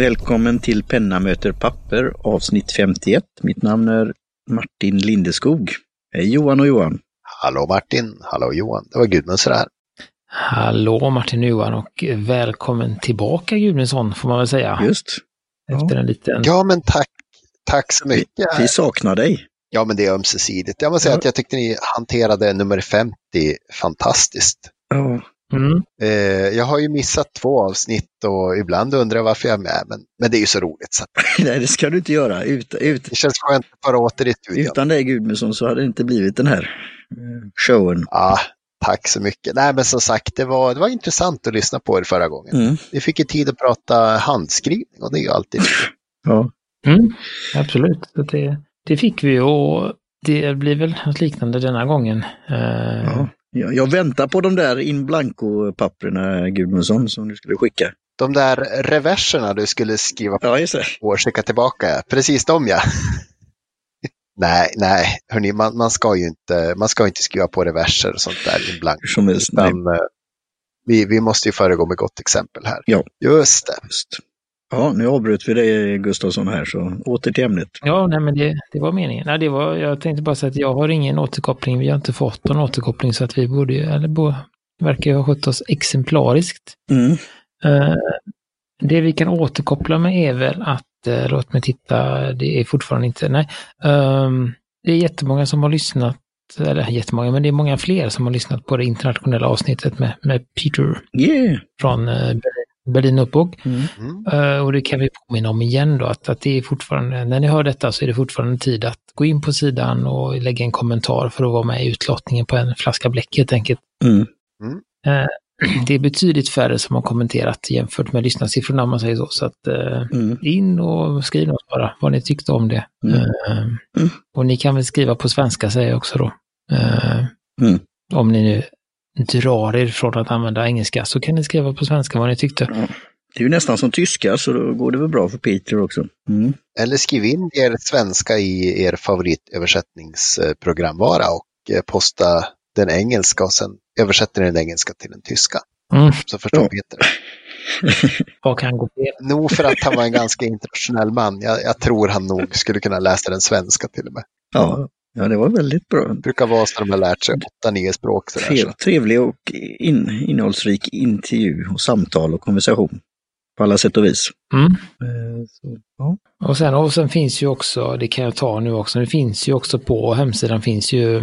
Välkommen till Penna möter papper avsnitt 51. Mitt namn är Martin Lindeskog. Hej Johan och Johan. Hallå Martin, hallå Johan. Det var Gudmundsson här. Hallå Martin och Johan och välkommen tillbaka Gudmundsson får man väl säga. Just. Efter en liten... Ja men tack, tack så mycket. Vi saknar dig. Ja men det är ömsesidigt. Jag måste säga Ja. att jag tyckte ni hanterade nummer 50 fantastiskt. Ja, Mm. Eh, jag har ju missat två avsnitt och ibland undrar jag varför jag är med. Men, men det är ju så roligt. Så nej, det ska du inte göra. Ut, ut, det känns skönt att vara åter i studion. utan dig Gudmundsson så hade det inte blivit den här eh, showen. Ja, tack så mycket. Nej men som sagt, det var, det var intressant att lyssna på er förra gången. Mm. Vi fick ju tid att prata handskrivning och det är ju alltid Ja. Mm. Absolut, det, det fick vi och det blir väl något liknande denna gången. Eh, Ja. Jag, jag väntar på de där in blanco-papperna Gudmundsson som du skulle skicka. De där reverserna du skulle skriva på Ja, och skicka tillbaka, precis de ja. nej, nej, hörni, man, man, ska ju inte, man ska inte skriva på reverser och sånt där in blanco. Som helst. Utan, eh, vi, vi måste ju föregå med gott exempel här. Ja. Just det. just. Ja, nu avbröt vi dig Gustafsson här, så åter till ämnet. Ja, nej men det, det var meningen. Nej, det var, jag tänkte bara säga att jag har ingen återkoppling. Vi har inte fått någon återkoppling så att vi borde eller bo, verkar ha skött oss exemplariskt. Mm. Eh, det vi kan återkoppla med är väl att, eh, låt mig titta, det är fortfarande inte, nej. Ehm, det är jättemånga som har lyssnat, eller jättemånga, men det är många fler som har lyssnat på det internationella avsnittet med, med Peter Yeah. från eh, Berlin- Berlin Uppåg. Mm. Mm. Eh, och det kan vi påminna om igen då, att, att det är fortfarande, när ni hör detta så är det fortfarande tid att gå in på sidan och lägga en kommentar för att vara med i utlottningen på en flaska bläck helt enkelt. Mm. Eh, det är betydligt färre som har kommenterat jämfört med lyssnarsiffrorna om man säger så. Så att eh, Mm. in och skriv något bara, vad ni tyckte om det. Mm. Och ni kan väl skriva på svenska säger jag också då. Om ni nu drar er från att använda engelska så kan ni skriva på svenska vad ni tyckte. Det är ju nästan som tyska, så då går det väl bra för Peter också. Mm. Eller skriv in er svenska i er favoritöversättningsprogramvara och eh, posta den engelska och sen översätter ni den engelska till den tyska. Mm. Så förstår Ja. Peter. Vad kan gå fel? Nog för att han var en ganska internationell man. Jag, jag tror han nog skulle kunna läsa den svenska till och med. Ja. Ja, det var väldigt bra. Det brukar vara så de har lärt sig åtta, nio språk. Sådär, så. Trev, trevlig och in, innehållsrik intervju och samtal och konversation. På alla sätt och vis. Mm. Eh, Så, ja. Och sen, och sen finns ju också, det kan jag ta nu också, det finns ju också på hemsidan finns ju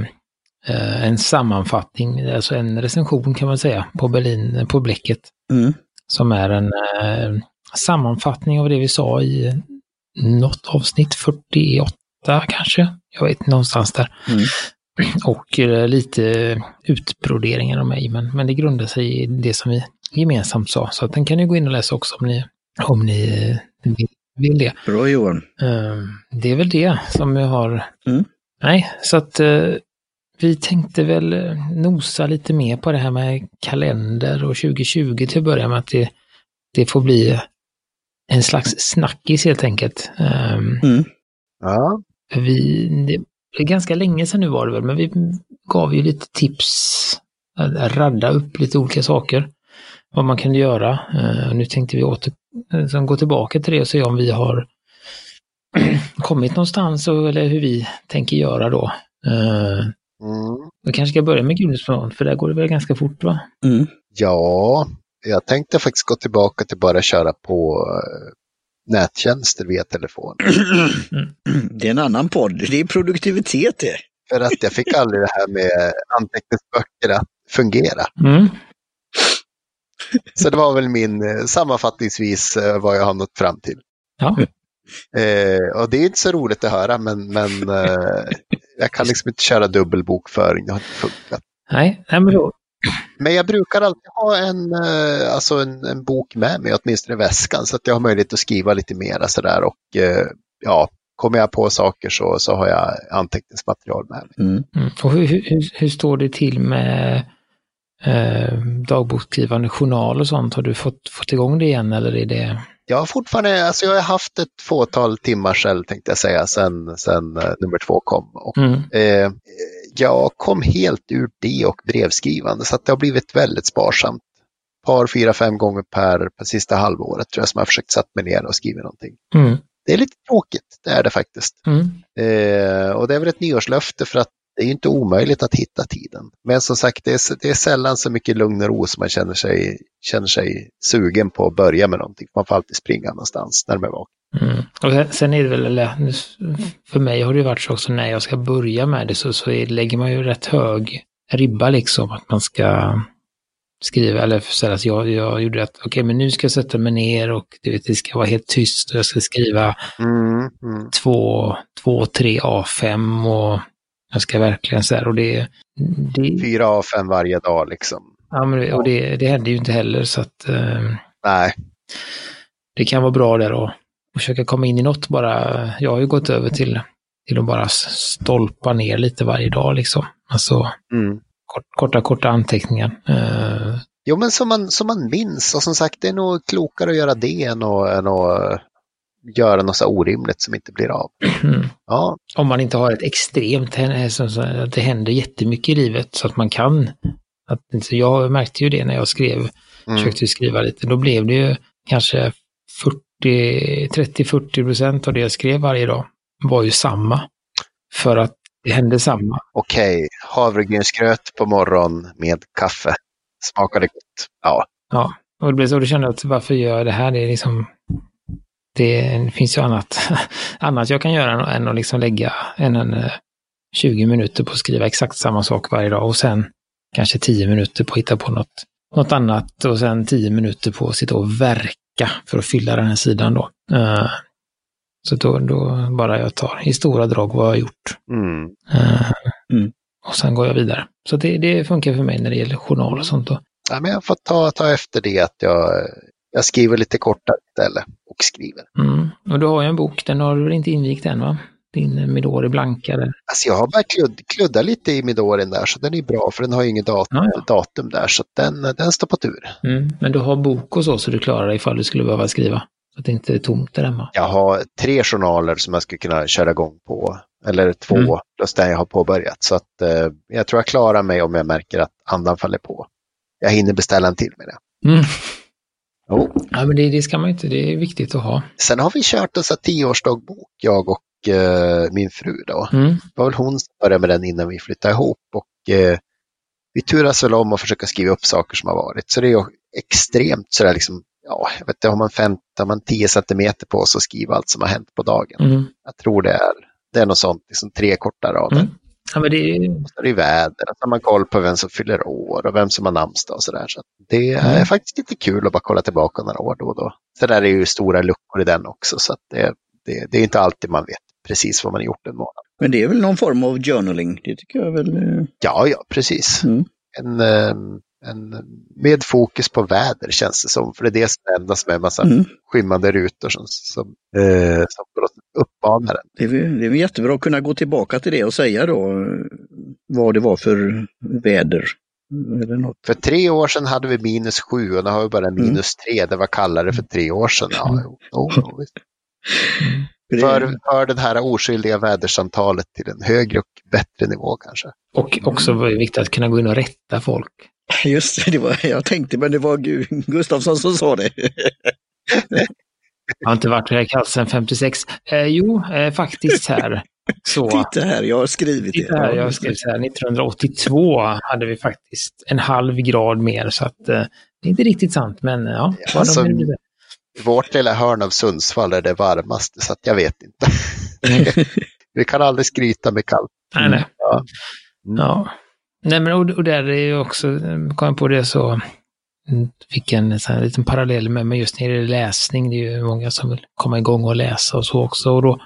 eh, en sammanfattning, alltså en recension kan man säga, på Berlin, på Bläcket. Mm. Som är en eh, sammanfattning av det vi sa i något avsnitt, 48 kanske, jag vet någonstans där. Mm. Och eh, lite utbroderingar av mig, men, men det grundar sig i det som vi gemensamt sa. Så att den kan ni gå in och läsa också om ni, om ni eh, vill, vill det. Bra Johan. Ehm, Det är väl det som jag har. Mm. Nej, så att eh, vi tänkte väl nosa lite mer på det här med kalender och 2020 till att börja med att det, det får bli en slags snackis helt enkelt. Ehm, Mm. Ja, Vi, det är ganska länge sedan nu var det väl, men vi gav ju lite tips, att radda upp lite olika saker, vad man kunde göra. Eh, Nu tänkte vi åter, eh, som gå tillbaka till det och se om vi har kommit någonstans och, eller hur vi tänker göra då. Eh, mm. Kanske ska börja med Gudrunsplan, för där går det väl ganska fort va? Mm. ja, jag tänkte faktiskt gå tillbaka till bara köra på nättjänster via telefon. Det är en annan podd. Det är produktivitet det. För att jag fick aldrig det här med anteckningsböcker att fungera. Mm. Så det var väl min eh, sammanfattningsvis eh, vad jag har nått fram till. Ja, Eh, och det är inte så roligt att höra men, men eh, jag kan liksom inte köra dubbelbokföring. Det har inte funkat. nej, nej men då. Men jag brukar alltid ha en, eh, alltså en, en bok med mig, åtminstone i väskan, så att jag har möjlighet att skriva lite mera sådär. Och eh, ja, kommer jag på saker så, så har jag anteckningsmaterial med mig. Mm. Mm. Och hur, hur, hur står det till med eh, dagboksskrivande journal och sånt? Har du fått, fått igång det igen eller är det? Jag har fortfarande, alltså jag har haft ett fåtal timmar själv tänkte jag säga, sen, sen eh, nummer två kom. Och, Mm. eh, jag kom helt ur det och brevskrivande så att det har blivit väldigt sparsamt par, fyra, fem gånger per, per sista halvåret tror jag som jag försökt sätta mig ner och skriva någonting. Mm. Det är lite tråkigt, det är det faktiskt. Mm. Eh, och det är väl ett nyårslöfte för att det är inte omöjligt att hitta tiden. Men som sagt, det är, det är sällan så mycket lugn och ro som man känner sig, känner sig sugen på att börja med någonting. Man får alltid springa någonstans när man är vaken. Mm. Och sen, sen är det väl, eller, för mig har det varit så också när jag ska börja med det så, så är, lägger man ju rätt hög ribba liksom att man ska skriva, eller så att jag, jag gjorde att okej okay, men nu ska jag sätta mig ner och du vet, det ska vara helt tyst och jag ska skriva Mm, mm. två, två, tre A5 och jag ska verkligen så här och det... det Fyra av fem varje dag liksom. ja, men, och det, det händer ju inte heller så att eh, Nej, det kan vara bra där att försöka komma in i något bara. Jag har ju gått över till, till att bara stolpa ner lite varje dag liksom. Alltså mm. kort, korta, korta anteckningar. Eh, Jo, men som man, som man minns. Och som sagt, det är nog klokare att göra det än att, än att eh, göra något så orimligt som inte blir av. Ja, om man inte har ett extremt, eh, att det händer jättemycket i livet så att man kan. Att, så jag märkte ju det när jag skrev, mm. försökte skriva lite, då blev det ju kanske 40, 30-40 procent av det jag skrev varje dag var ju samma. För att det hände samma. okej. Havregrynsgröt på morgon med kaffe. Smakade gott. Ja, Ja, och det blev så, då kände jag att varför gör jag det här? Det är liksom, det finns ju annat, annat jag kan göra än, att liksom lägga en, en eh, 20 minuter på att skriva exakt samma sak varje dag och sen kanske 10 minuter på att hitta på något, något annat och sen 10 minuter på att sitta och verka för att fylla den här sidan då. Eh, så då, då bara jag tar i stora drag vad jag har gjort. mm. Eh, Mm. Och sen går jag vidare. Så det, det funkar för mig när det gäller journal och sånt. Då. ja men jag får ta, ta efter det att jag, jag skriver lite kortare istället och skriver. Mm. Och du har ju en bok, den har du väl inte invigt än va? Din Midori Blanka där. Alltså jag har bara kludd, kluddat lite i Midorin där så den är bra för den har ju inget dat Ja, ja. datum där så den, den står på tur. Mm. Men du har bok och så, så du klarar dig ifall du skulle behöva skriva. Så att det inte är tomt där hemma. Jag har tre journaler som jag skulle kunna köra igång på. Eller två Mm. plus den jag har påbörjat. Så att eh, jag tror jag klarar mig om jag märker att andan faller på. Jag hinner beställa en till med det. Mm. Jo. Ja, men det, det ska man inte, det är viktigt att ha. Sen har vi kört en tioårsdagbok, jag och min fru då. Mm. Det var väl hon som började med den innan vi flyttade ihop. Och eh, vi turas väl om att försöka skriva upp saker som har varit. Så det är extremt sådär liksom, ja, jag vet inte, har man, fem, har man 10 centimeter på sig att skriva allt som har hänt på dagen. Mm. Jag tror det är, det är något sånt, liksom tre korta rader. Mm. Ja, men det är, Och så är det väder, har man koll på vem som fyller år och vem som har namnsdag och sådär. Så att det är Mm. faktiskt lite kul att bara kolla tillbaka några år då och då. Där är ju stora luckor i den också, så att det, det, det är inte alltid man vet precis vad man har gjort en månad. Men det är väl någon form av journaling. Det tycker jag väl. eh, Ja, ja, precis. Mm. En, eh, en, med fokus på väder känns det som, för det är det som som är en massa Mm. skymmande rutor som, som, eh, som uppmanar en. Det är, det är jättebra att kunna gå tillbaka till det och säga då vad det var för väder. Eller något. För tre år sedan hade vi minus sju och nu har vi bara minus tre. Det var kallare för tre år sedan. Ja, jo, jo, för, för det här oskyldiga vädersamtalet till en högre och bättre nivå kanske. och också var det viktigt att kunna gå in och rätta folk. Just det, det var, jag tänkte men det var Gu- Gustafsson som sa det. Jag har inte varit här kallt sedan 56. Eh, jo, eh, faktiskt här. Så, Titta här, jag har skrivit det. titta här, jag skrev så här, 1982 hade vi faktiskt en halv grad mer, så att eh, det är inte riktigt sant, men ja. vad Alltså, de. Vårt lilla hörn av Sundsvall är det varmaste så att jag vet inte. vi kan aldrig skryta med kallt. Nej, nej. Ja. Ja. Nej, men och, och där är ju också, kom på det så, mm, fick en sån liten parallell med mig just när det gäller läsning. Det är ju många som vill komma igång och läsa och så också. Och då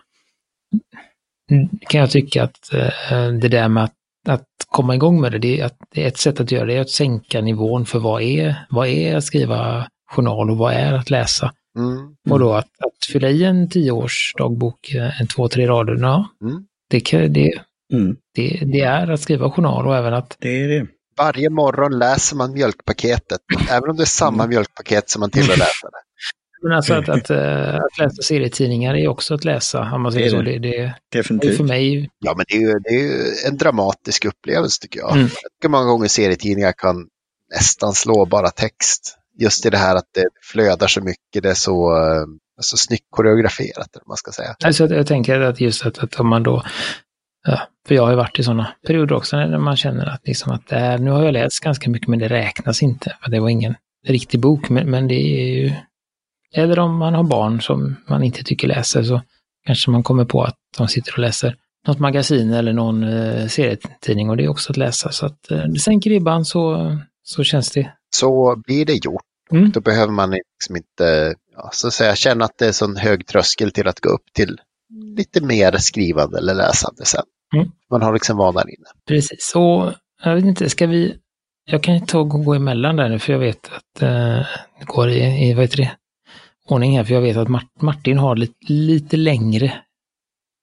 mm, kan jag tycka att eh, det där med att, att komma igång med det, det är, att, det är ett sätt att göra det, är att sänka nivån för vad är, vad är att skriva journal och vad är att läsa. Mm. Och då att, att fylla i en tioårsdagbok, eh, en två, tre rader, ja, Mm. det, kan, det, Mm, det, det är att skriva journal och även att det är det. Varje morgon läser man mjölkpaketet, även om det är samma mjölkpaket som man tillhör läsare. Men alltså att, att, eh, att läsa serietidningar är också att läsa, om man säger Det är så. det. Det, det, det är Definitivt. för mig, Ja, men det är ju, det är ju en dramatisk upplevelse tycker jag. Mm. Jag tycker många gånger serietidningar kan nästan slå bara text just i det här att det flödar så mycket, det är så, eh, så snyggt koreograferat, man ska säga. Alltså jag tänker att just att, att om man då, ja, för jag har ju varit i sådana perioder också när man känner att, liksom att det här, nu har jag läst ganska mycket men det räknas inte, för det var ingen riktig bok, men, men det är ju, eller om man har barn som man inte tycker läser så kanske man kommer på att de sitter och läser något magasin eller någon eh, serietidning och det är också att läsa. Så att eh, sänker ribban så, så känns det. Så blir det gjort. Mm. Då behöver man liksom inte ja, så att säga, känna att det är sån hög tröskel till att gå upp till lite mer skrivande eller läsande sen. Mm. Man har liksom vanan inne. Precis, så jag vet inte, ska vi... Jag kan ju ta och gå emellan där nu för jag vet att eh, det går i, i vad heter det, ordning här för jag vet att Mart, Martin har lite, lite längre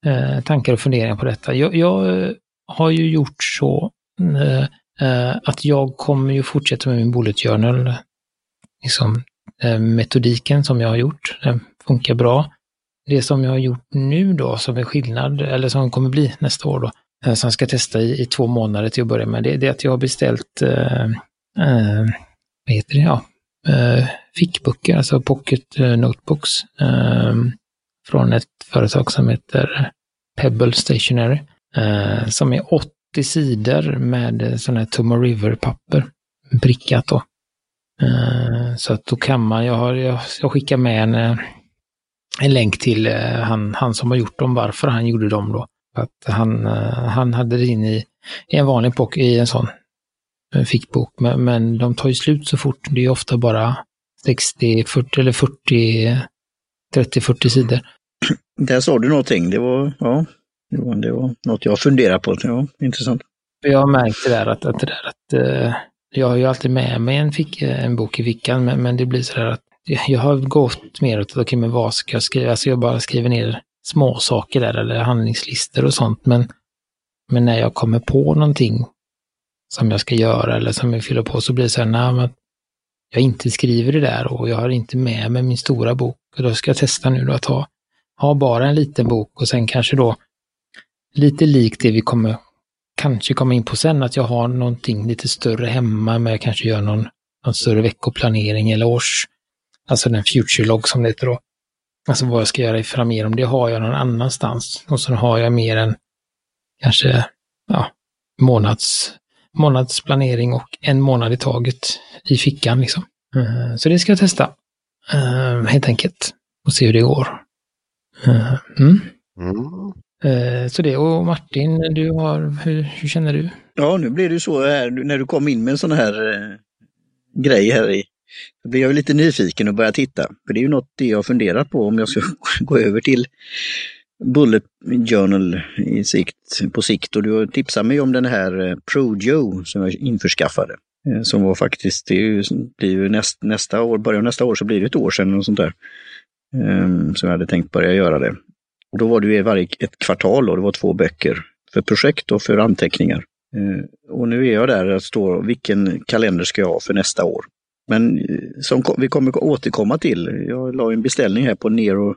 eh, tankar och funderingar på detta. Jag, jag eh, har ju gjort så eh, eh, att jag kommer ju fortsätta med min bullet journal. Liksom, eh, metodiken som jag har gjort, den funkar bra. Det som jag har gjort nu då som är skillnad, eller som kommer bli nästa år då, eh, som jag ska testa i, i två månader till att börja med, det, det är att jag har beställt, eh, eh, vad heter det, ja, eh, fickböcker, alltså pocket notebooks, eh, från ett företag som heter Pebble Stationery, eh, som är 80 sidor med sådana här Tomo River-papper, prickat då. Eh, så att då kan man, jag, har, jag, jag skickar med en, eh, en länk till eh, han, han som har gjort dem, varför han gjorde dem då. Att han, han hade det in i, i en vanlig bok, i en sån fickbok, men, men de tar ju slut så fort. Det är ofta bara 60, 40 eller 40, 30-40 sidor. Där sa du någonting. Det var, ja, det var, det var något jag funderar på. Ja, intressant. För Jag har märkt det där att, att, det där att jag har ju alltid med mig en, fick, en bok i fickan, men, men det blir så där att jag jag har gått mer åt, okej okay, men vad ska jag skriva? Alltså jag bara skriver ner små saker där eller handlingslistor och sånt, men, men när jag kommer på någonting som jag ska göra eller som jag fyller på så blir det så här, nej, men jag inte skriver det där och jag har inte med mig min stora bok. Och då ska jag testa nu då att ha, ha bara en liten bok och sen kanske då lite likt det vi kommer kanske komma in på sen, att jag har någonting lite större hemma, men jag kanske gör någon, någon större veckoplanering eller års, alltså den future log som det heter då. Alltså vad jag ska göra i framgenom, det har jag någon annanstans. Och så har jag mer än kanske, ja, månads, månadsplanering och en månad i taget i fickan liksom. Eh, Så det ska jag testa, eh, helt enkelt, och se hur det går. Eh, Mm. Mm. Eh, så det, och Martin, du har, hur, hur känner du? Ja, nu blev det ju så här när du kom in med en sån här eh, grej här i. Då blev jag lite nyfiken och började titta. För det är ju något det jag funderar funderat på om jag ska gå över till Bullet Journal i sikt, på sikt. Och du tipsade mig om den här eh, Projo som jag införskaffade. Eh, Som var faktiskt, det är ju, blir ju näst, nästa år, början av nästa år så blir det ett år sedan och sånt där. Ehm, um, så jag hade tänkt börja göra det. Och då var det ju varje ett kvartal och det var två böcker för projekt och för anteckningar. Eh, och nu är jag där och står vilken kalender ska jag ha för nästa år. Men eh, som vi kommer återkomma till, jag la en beställning här på Nero,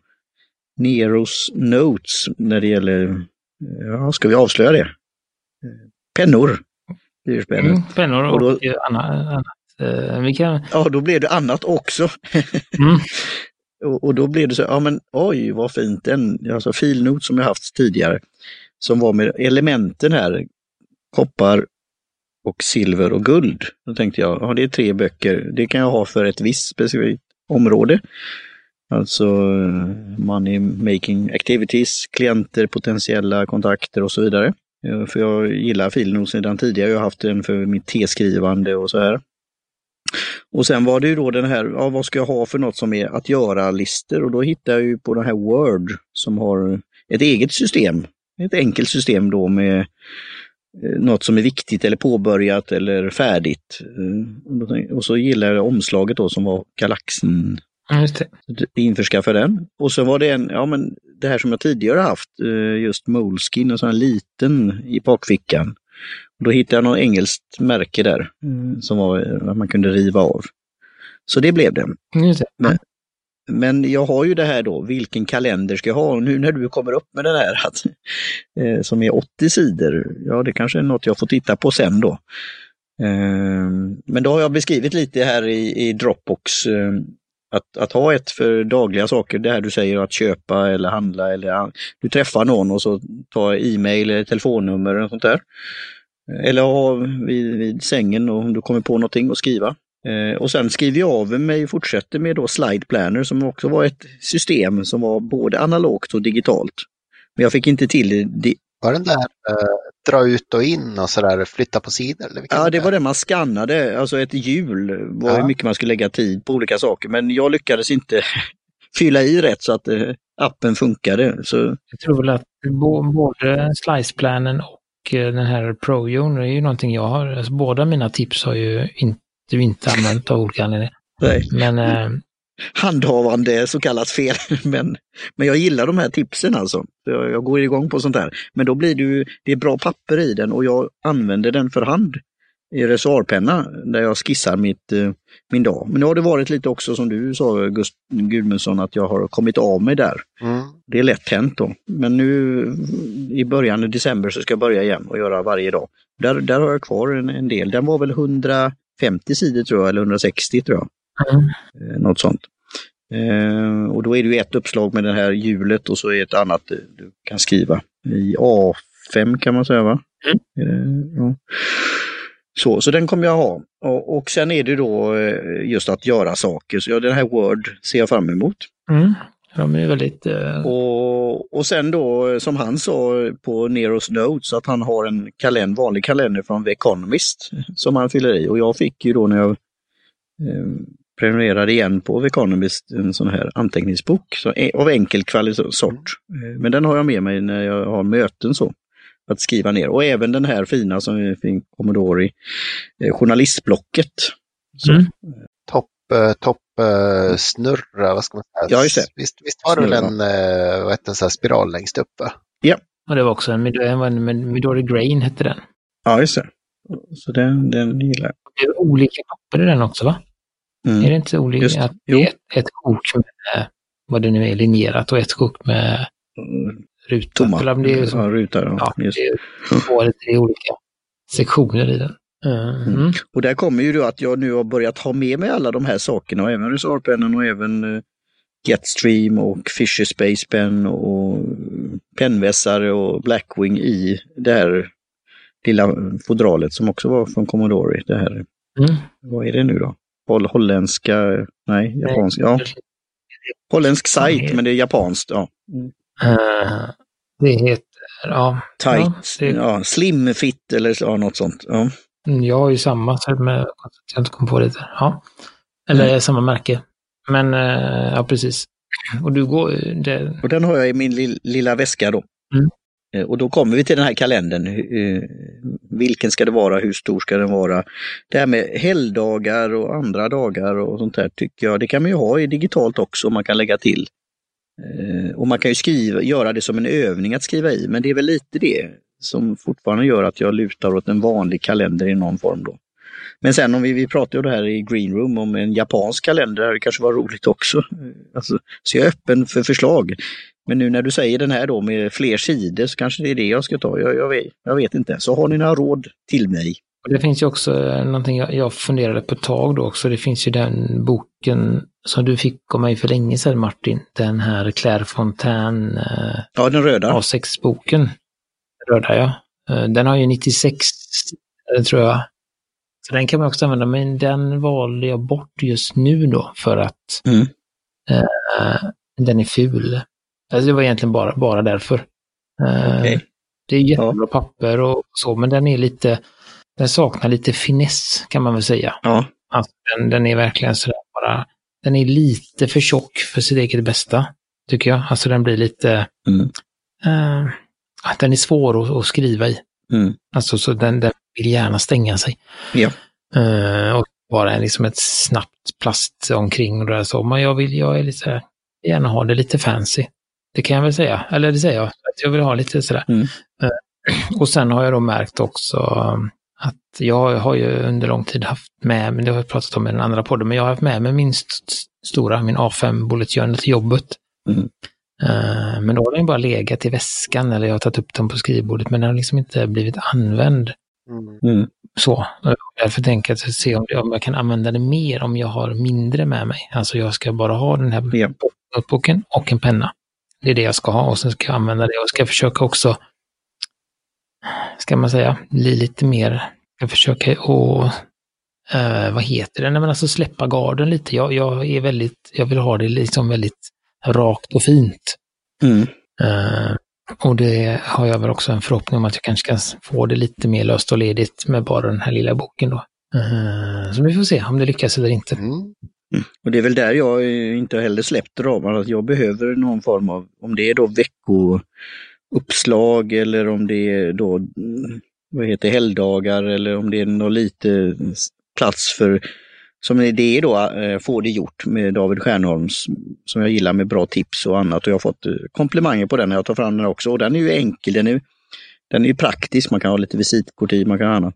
Neros Notes när det gäller, eh, ja, ska vi avslöja det? Pennor. Mm, pennor och, Och då- anna- annat. Vi kan, Ja, då blev det annat också. mm, och, och då blev det så, ja men oj vad fint, en alltså filnot som jag haft tidigare, som var med elementen här, koppar och silver och guld. Då tänkte jag, ja det är tre böcker, det kan jag ha för ett visst specifikt område. Alltså money making activities, klienter, potentiella kontakter och så vidare. Eh, för jag gillar filnot sedan tidigare, jag har haft den för mitt teskrivande och så här. Och sen var det ju då den här, ja, vad ska jag ha för något som är att göra-listor? Och då hittade jag ju på den här Word som har ett eget system. Ett enkelt system då med eh, något som är viktigt eller påbörjat eller färdigt. Eh, och så gillar jag omslaget då som var Galaxen. just det. Införskaffa den. Och så var det en, ja men det här som jag tidigare haft, eh, just Moleskin, en sån här liten i bakfickan. Och då hittade jag något engelskt märke där eh, som var man kunde riva av. Så det blev det. Det. Men- Men jag har ju det här då, vilken kalender ska jag ha? Och nu när du kommer upp med den här att, eh, som är 80 sidor, ja det kanske är något jag får titta på sen då. Ehm, Men då har jag beskrivit lite här i, i Dropbox ehm, att, att ha ett för dagliga saker, det här du säger att köpa eller handla eller du träffar någon och så ta e-mail eller telefonnummer eller sånt där. Eller ha vid, vid sängen om du kommer på någonting och skriva. Eh, och sen skriver jag av mig och fortsätter med då Slide Planner som också var ett system som var både analogt och digitalt. Men jag fick inte till det. Var den där eh, dra ut och in och sådär, flytta på sidor? Eller Ja, det var det man skannade, alltså ett hjul var hur Ja. mycket man skulle lägga tid på olika saker. Men jag lyckades inte fylla i rätt så att eh, appen funkade. Så Jag tror väl att både sliceplanen och den här ProZone är ju någonting jag har, alltså båda mina tips har ju inte, inte använt av olika anledningar. nej, Men eh, handhavande så kallat fel. Men, men jag gillar de här tipsen alltså. Så Jag, jag går igång på sånt här. Men då blir det ju, det är bra papper i den och jag använder den för hand i reservoarpenna där jag skissar mitt, eh, min dag. Men nu har det varit lite också som du sa Gust Gudmundsson att jag har kommit av mig där. Mm. Det är lätt hänt då. Men nu i början av december så ska jag börja igen och göra varje dag. Där, där har jag kvar en, en del. Den var väl 150 sidor tror jag, eller 160 tror jag. mm, Eh, något sånt. Eh, och då är det ju ett uppslag med det här hjulet och så är ett annat eh, du kan skriva i A5 kan man säga va? Eh, ja. Så, så den kommer jag ha. Och, och sen är det då eh, just att göra saker. Så ja, den här Word ser jag fram emot. mm, de är väldigt... Eh, Och, och sen då eh, som han sa på Neros Notes att han har en kalender, vanlig kalender från The Economist som han fyller i. Och jag fick ju då när jag eh, prenumererade igen på The Economist en sån här anteckningsbok så, av enkel kvalitet sort. Eh, Men den har jag med mig när jag har möten så. Att skriva ner. Och även den här fina som finns Commodore, eh, journalistblocket. Så. Mm. Topp eh, top, eh, snurra, vad ska man säga? Ja, just det. Visst, visst var det väl en, eh, vad heter det, så här spiral längst upp? Va? och det var också en, en, en Midori Grain hette den. Ja, just det. Så den, den gillar jag. Det är olika papper i den också va? Mm. Är det inte olika? Just det. Att Jo. det är ett, ett sjok med vad det nu är linjerat och ett sjok med Mm. rutat. Tomma. Eller det är, som, ja, rutor. Ja, ja, just. det är två eller tre olika sektioner i den. Eh, Mm. Mm. Och där kommer ju då att jag nu har börjat ha med mig alla de här sakerna, och även reservpennan och även eh, Getstream och Fisher Space Pen och pennvässare och Blackwing i det här lilla fodralet som också var från Commodore. Det här, Mm. vad är det nu då? Holl holländska, nej, japanska, ja. Holländsk sajt, men det är japanskt. Ja. Eh, det heter, ja. Tight, Ja, det- ja, slim fit eller så, ja, något sånt. Ja. Mm, Jag har ju samma, med, att jag inte kom på det. där. Ja. Eller Mm. samma märke. Men, eh, ja precis. Och du går, det, Och den har jag i min lill- lilla väska då. Mm. Eh, Och då kommer vi till den här kalendern. Vilken ska det vara? Hur stor ska den vara? Det här med helgdagar och andra dagar och sånt där tycker jag, det kan man ju ha i digitalt också man kan lägga till. Eh, och man kan ju skriva, göra det som en övning att skriva i, men det är väl lite det som fortfarande gör att jag lutar åt en vanlig kalender i någon form då. Men sen om vi, vi pratade ju det här i Green Room om en japansk kalender, det kanske var roligt också. Eh, alltså, så jag är öppen för förslag. Men nu när du säger den här då med fler sidor så kanske det är det jag ska ta. Jag, jag, vet, jag vet inte. Så har ni några råd till mig? Och det finns ju också eh, någonting jag, funderade på ett tag då också. Det finns ju den boken som du fick av mig för länge sedan Martin. Den här Claire Fontaine eh, Ja, den röda. A6-boken. Röda ja. Eh, Den har ju 96 sidor tror jag. Så den kan man också använda, men den valde jag bort just nu då för att Mm. eh, den är ful. Alltså det var egentligen bara, bara därför. Eh, Okej. Det är jättebra papper och så, men den är lite, den saknar lite finess kan man väl säga. Ja, Alltså, den, den är verkligen sådär bara, den är lite för tjock för sitt eget bästa, tycker jag. Alltså den blir lite, Mm. eh, den är svår att, att skriva i. mm. Alltså så den, den vill gärna stänga sig. ja. Eh, och bara liksom ett snabbt plast omkring och där så. Men jag vill, jag är lite, gärna ha det lite fancy. Det kan jag väl säga. Eller det säger jag. Att jag vill ha lite sådär. Mm. Eh, och sen har jag då märkt också att jag har ju under lång tid haft med, men det har jag pratat om i den andra podden, men jag har haft med mig min st stora, min A5 Bullet Journal till jobbet. Mm. Eh, men då har den bara legat i väskan eller jag har tagit upp den på skrivbordet, men den har liksom inte blivit använd. Mm. Mm. så. Därför tänker jag att se om, om jag kan använda det mer om jag har mindre med mig. Alltså jag ska bara ha den här Ja. notebooken och en penna. Det är det jag ska ha och sen ska jag använda det och ska försöka också, ska man säga, bli lite mer, jag försöker att, eh, vad heter det, Nej, men alltså släppa garden lite. Jag, jag är väldigt, jag vill ha det liksom väldigt rakt och fint. Mm. Eh, och det har jag väl också en förhoppning om att jag kanske kan få det lite mer löst och ledigt med bara den här lilla boken då. Eh, så vi får se om det lyckas eller inte. Mm. Och det är väl där jag inte heller släppt ramarna, att jag behöver någon form av, om det är då uppslag eller om det är då, vad heter helgdagar eller om det är någon lite plats för, som det är då, eh, Få det gjort med David Stjernholms, som jag gillar med bra tips och annat. Och jag har fått eh, komplimanger på den när jag tar fram den också. Och den är ju enkel, den är, den är ju praktisk, man kan ha lite visitkort i, man kan ha annat.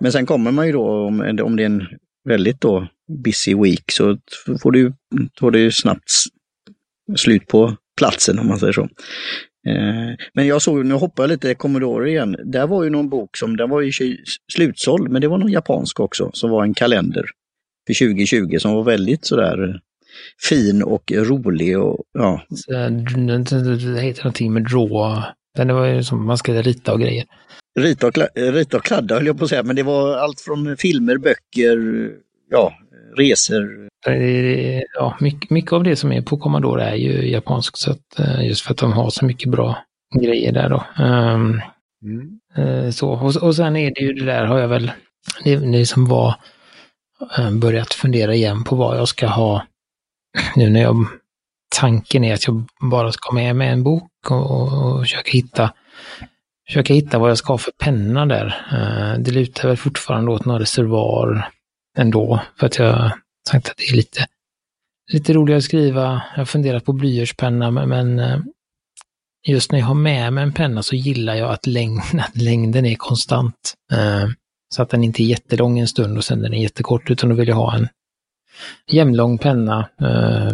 Men sen kommer man ju då, om, om det är en väldigt då busy week så får du, får du snabbt slut på platsen om man säger så. Eh, Men jag såg, nu hoppar jag lite Commodore igen, där var ju någon bok som, den var ju slutsåld, men det var någon japansk också, som var en kalender för 2020 som var väldigt sådär eh, fin och rolig och ja, eh, Det heter någonting med draw. Den var ju som man ska rita och grejer. rita och, kla- rita och kladda höll jag på att säga, men det var allt från filmer, böcker, ja, resor. Ja, mycket, mycket av det som är på Commodore är ju japanskt, så att, eh, just för att de har så mycket bra grejer där då. Ehm, Mm. Eh, Så, och, och sen är det ju det där har jag väl, det, det som var, eh, börjat fundera igen på vad jag ska ha nu när jag, tanken är att jag bara ska med med en bok och, och, och försöka hitta, försöka hitta vad jag ska ha för penna där. Det lutar väl fortfarande åt någon reservoar ändå, för att jag har sagt att det är lite, lite roligare att skriva. Jag har funderat på blyertspenna, men, eh, just när jag har med mig en penna så gillar jag att, längden, att längden är konstant. Eh, så att den inte är jättelång en stund och sen den är jättekort, utan då vill jag ha en jämnlång penna. Eh,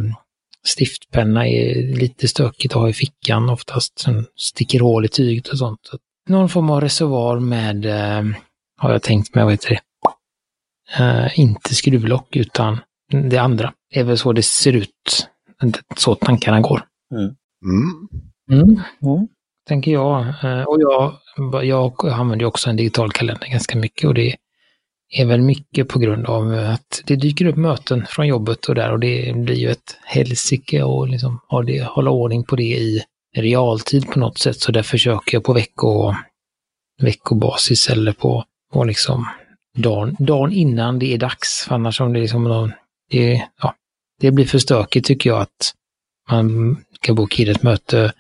stiftpenna är lite stökigt att ha i fickan oftast. Sen sticker hål i tyget och sånt. Någon form av reservoar med, har jag tänkt mig, vad heter det? Eh, inte skruvlock utan det andra. Det är väl så det ser ut. Så tankarna går. Mm. Mm Ja. tänker jag. Eh, Och jag, jag använder också en digital kalender ganska mycket och det är väl mycket på grund av att det dyker upp möten från jobbet och där och det blir ju ett helsike och liksom ha det, hålla ordning på det i realtid på något sätt. Så där försöker jag på vecko, veckobasis eller på, på liksom dagen, dagen innan det är dags. För annars om det är liksom någon, det, ja, det blir för stökigt tycker jag att man ska boka in ett möte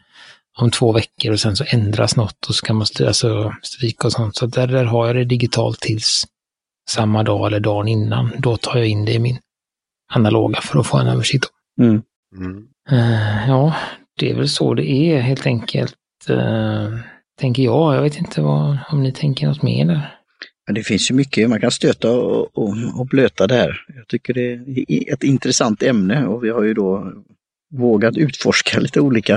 om två veckor och sen så ändras något och så kan man alltså, stryka och sånt. Så där, där har jag det digitalt tills samma dag eller dagen innan. Då tar jag in det i min analoga för att få en översikt. Mm. Mm. Eh, ja, det är väl så det är helt enkelt. Uh, tänker jag. Jag vet inte vad, om ni tänker något mer där. Men det finns ju mycket, man kan stöta och, och, och blöta där. Jag tycker det är ett intressant ämne och vi har ju då vågat utforska lite olika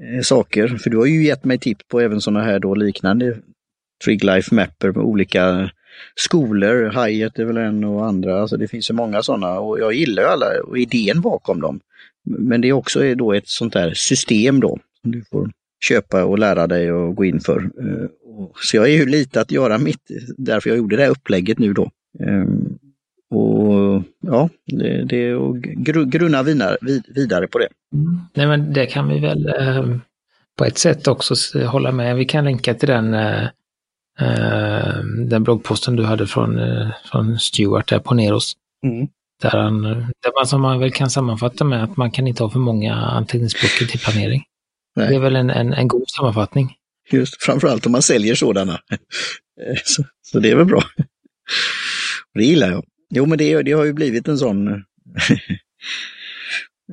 eh, saker. För du har ju gett mig tips på även sådana här då liknande Trig Life Mapper med olika skolor. Hyatt är väl en och andra, alltså det finns ju många sådana och jag gillar ju alla och idén bakom dem. Men det är också då ett sånt där system då som du får köpa och lära dig och gå in för. Eh, och- Så jag är ju lite att göra mitt, därför jag gjorde det här upplägget nu då. Ehm, Och ja, det, det gru, grunna vidare, vid- vidare på det. Nej, men det kan vi väl eh, på ett sätt också hålla med. Vi kan länka till den, eh, eh, den bloggposten du hade från, eh, från Stuart där på Neros. Där, han, där man, som man väl kan sammanfatta med att man kan inte ha för många anteckningsböcker till planering. Nej. Det är väl en, en, en god sammanfattning. Just framförallt om man säljer sådana. Eh, så, så det är väl bra. Det gillar jag. Jo, men det, det har ju blivit en sån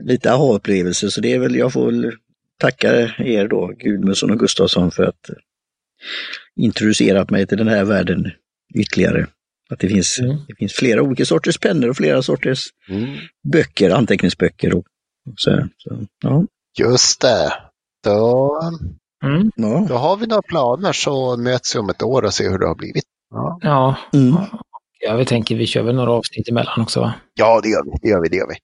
lite aha-upplevelse, så det är väl, jag får väl tacka er då, Gudmundsson och Gustafsson, för att introducerat mig till den här världen ytterligare. Att det finns, Mm. det finns flera olika sorters pennor och flera sorters Mm. böcker, anteckningsböcker och, och så, här. så ja. Just det. Då, Mm. ja. då har vi några planer så möts vi om ett år och ser hur det har blivit. Ja, Ja, Mm. ja vi tänker vi kör väl några avsnitt emellan också va? ja det gör vi. Det gör vi. Det gör vi.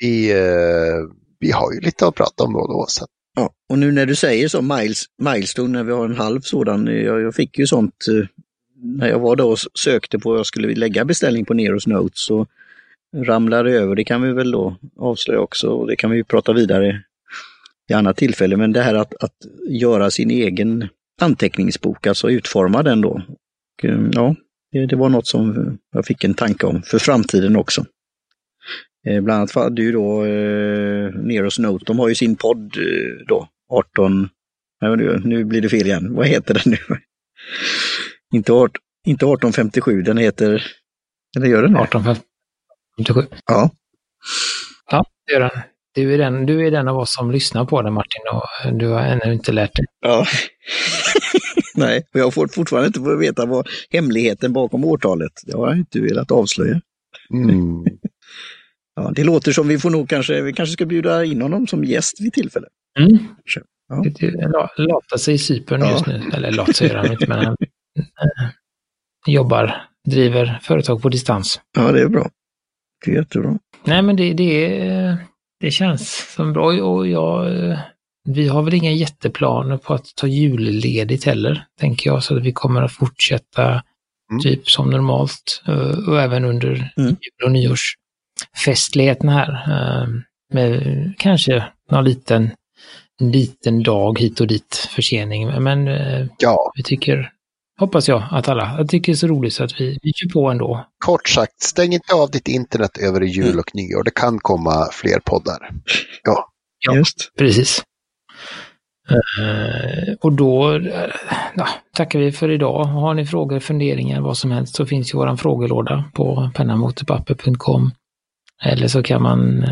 vi, eh, vi har ju lite att prata om då och då. Så. Ja, och nu när du säger så, miles, milestone, när vi har en halv sådan, jag, jag fick ju sånt eh, när jag var då och sökte på, jag skulle lägga beställning på Neros Notes så ramlade det över, det kan vi väl då avslöja också och det kan vi ju prata vidare i annat tillfälle, men det här att, att göra sin egen anteckningsbok, alltså utforma den då. Och, eh, ja, det, var något som jag fick en tanke om för framtiden också. Eh, Bland annat hade ju då eh, Neros Note, de har ju sin podd eh, då, 18, nej, nu, nu blir det fel igen, vad heter den nu? inte, 18, inte 1857, den heter, eller gör den det? 1857. Ja, Ja, det gör den. Du är, den, du är den av oss som lyssnar på den Martin och du har ännu inte lärt dig. ja. nej, och jag har fort- fortfarande inte fått veta vad hemligheten bakom årtalet, det har jag inte velat avslöja. Mm. Ja, det låter som vi får nog kanske, vi kanske ska bjuda in honom som gäst vid tillfälle. Mm. Ja. Det- det- la- Latar sig i Cypern Ja. just nu. Eller lat sig gör han inte, men han eh, jobbar, driver företag på distans. Ja, det är bra. Det är jättebra. Nej, men det, det, är- det känns som bra och jag, eh, vi har väl inga jätteplaner på att ta julledigt heller, tänker jag, så att vi kommer att fortsätta Mm. typ som normalt eh, och även under Mm. jul och nyårsfestligheten här. eh, Med kanske någon liten, liten dag hit och dit försening, men Ja, vi tycker, hoppas jag att alla, jag tycker det är så roligt så att vi, vi kör på ändå. kort sagt, stäng inte av ditt internet över jul och nyår. Det kan komma fler poddar. Ja, Ja. Just. Precis. Eh, och då ja, tackar vi för idag. Har ni frågor, funderingar, vad som helst så finns ju våran frågelåda på pennamotorpapper.com. Eller så kan man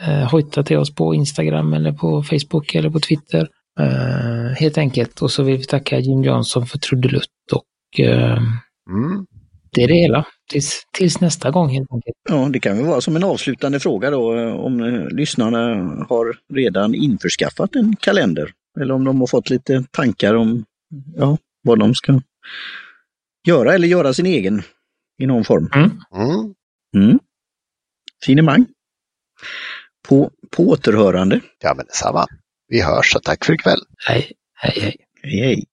eh, hojta till oss på Instagram eller på Facebook eller på Twitter. Eh, helt enkelt. Och så vill vi tacka Jim Johnson för trudelutt och eh, mm. det är det hela. Tills, tills nästa gång helt enkelt. Ja, det kan väl vara som en avslutande fråga då eh, om lyssnarna har redan införskaffat en kalender. Eller om de har fått lite tankar om ja, vad de ska göra eller göra sin egen i någon form. Mm. Mm. Finemang. På, på återhörande. ja men detsamma. Vi hörs, så tack för ikväll. Hej, hej, hej. Hej hej.